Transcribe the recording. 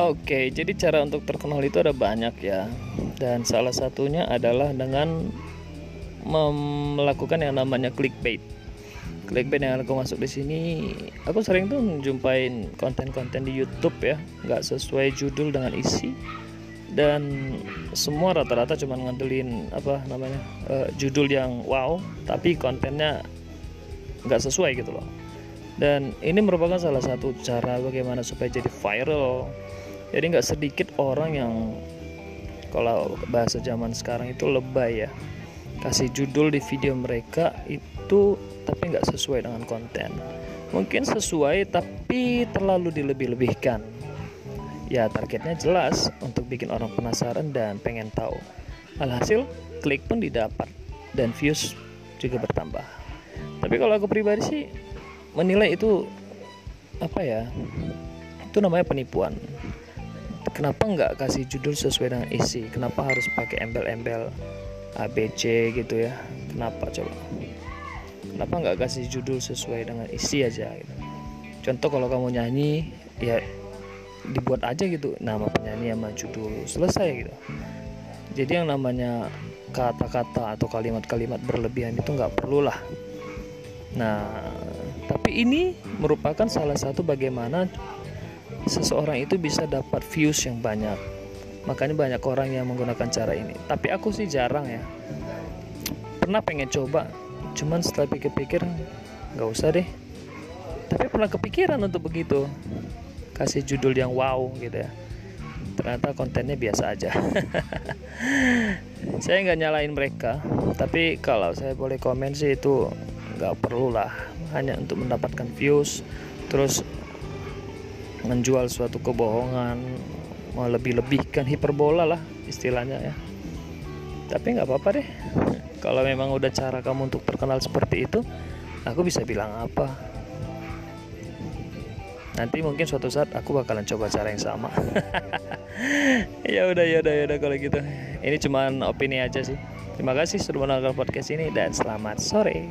Oke, jadi cara untuk terkenal itu ada banyak ya. Dan salah satunya adalah dengan melakukan yang namanya clickbait. Clickbait yang aku masuk di sini, aku sering tuh jumpain konten-konten di YouTube ya, nggak sesuai judul dengan isi. Dan semua rata-rata cuma ngandelin apa namanya uh, judul yang wow, tapi kontennya nggak sesuai gitu loh. Dan ini merupakan salah satu cara bagaimana supaya jadi viral. Jadi nggak sedikit orang yang kalau bahasa zaman sekarang itu lebay ya kasih judul di video mereka itu tapi nggak sesuai dengan konten. Mungkin sesuai tapi terlalu dilebih-lebihkan. Ya targetnya jelas untuk bikin orang penasaran dan pengen tahu. Alhasil klik pun didapat dan views juga bertambah. Tapi kalau aku pribadi sih menilai itu apa ya itu namanya penipuan. Kenapa nggak kasih judul sesuai dengan isi? Kenapa harus pakai embel-embel ABC gitu ya? Kenapa coba? Kenapa nggak kasih judul sesuai dengan isi aja gitu? Contoh kalau kamu nyanyi ya dibuat aja gitu nama penyanyi sama judul selesai gitu. Jadi yang namanya kata-kata atau kalimat-kalimat berlebihan itu nggak perlu lah nah ini merupakan salah satu bagaimana seseorang itu bisa dapat views yang banyak. Makanya banyak orang yang menggunakan cara ini. Tapi aku sih jarang ya. Pernah pengen coba cuman setelah pikir-pikir nggak usah deh. Tapi pernah kepikiran untuk begitu. Kasih judul yang wow gitu ya. Ternyata kontennya biasa aja. Saya nggak nyalain mereka tapi kalau saya boleh komen sih itu nggak perlu lah hanya untuk mendapatkan views terus menjual suatu kebohongan melebih-lebihkan hiperbola lah istilahnya ya. Tapi nggak apa-apa deh. Kalau memang udah cara kamu untuk terkenal seperti itu aku bisa bilang apa? Nanti mungkin suatu saat aku bakalan coba cara yang sama. Ya udah ya udah ya udah kalau gitu. Ini cuman opini aja sih. Terima kasih sudah menonton podcast ini dan selamat sore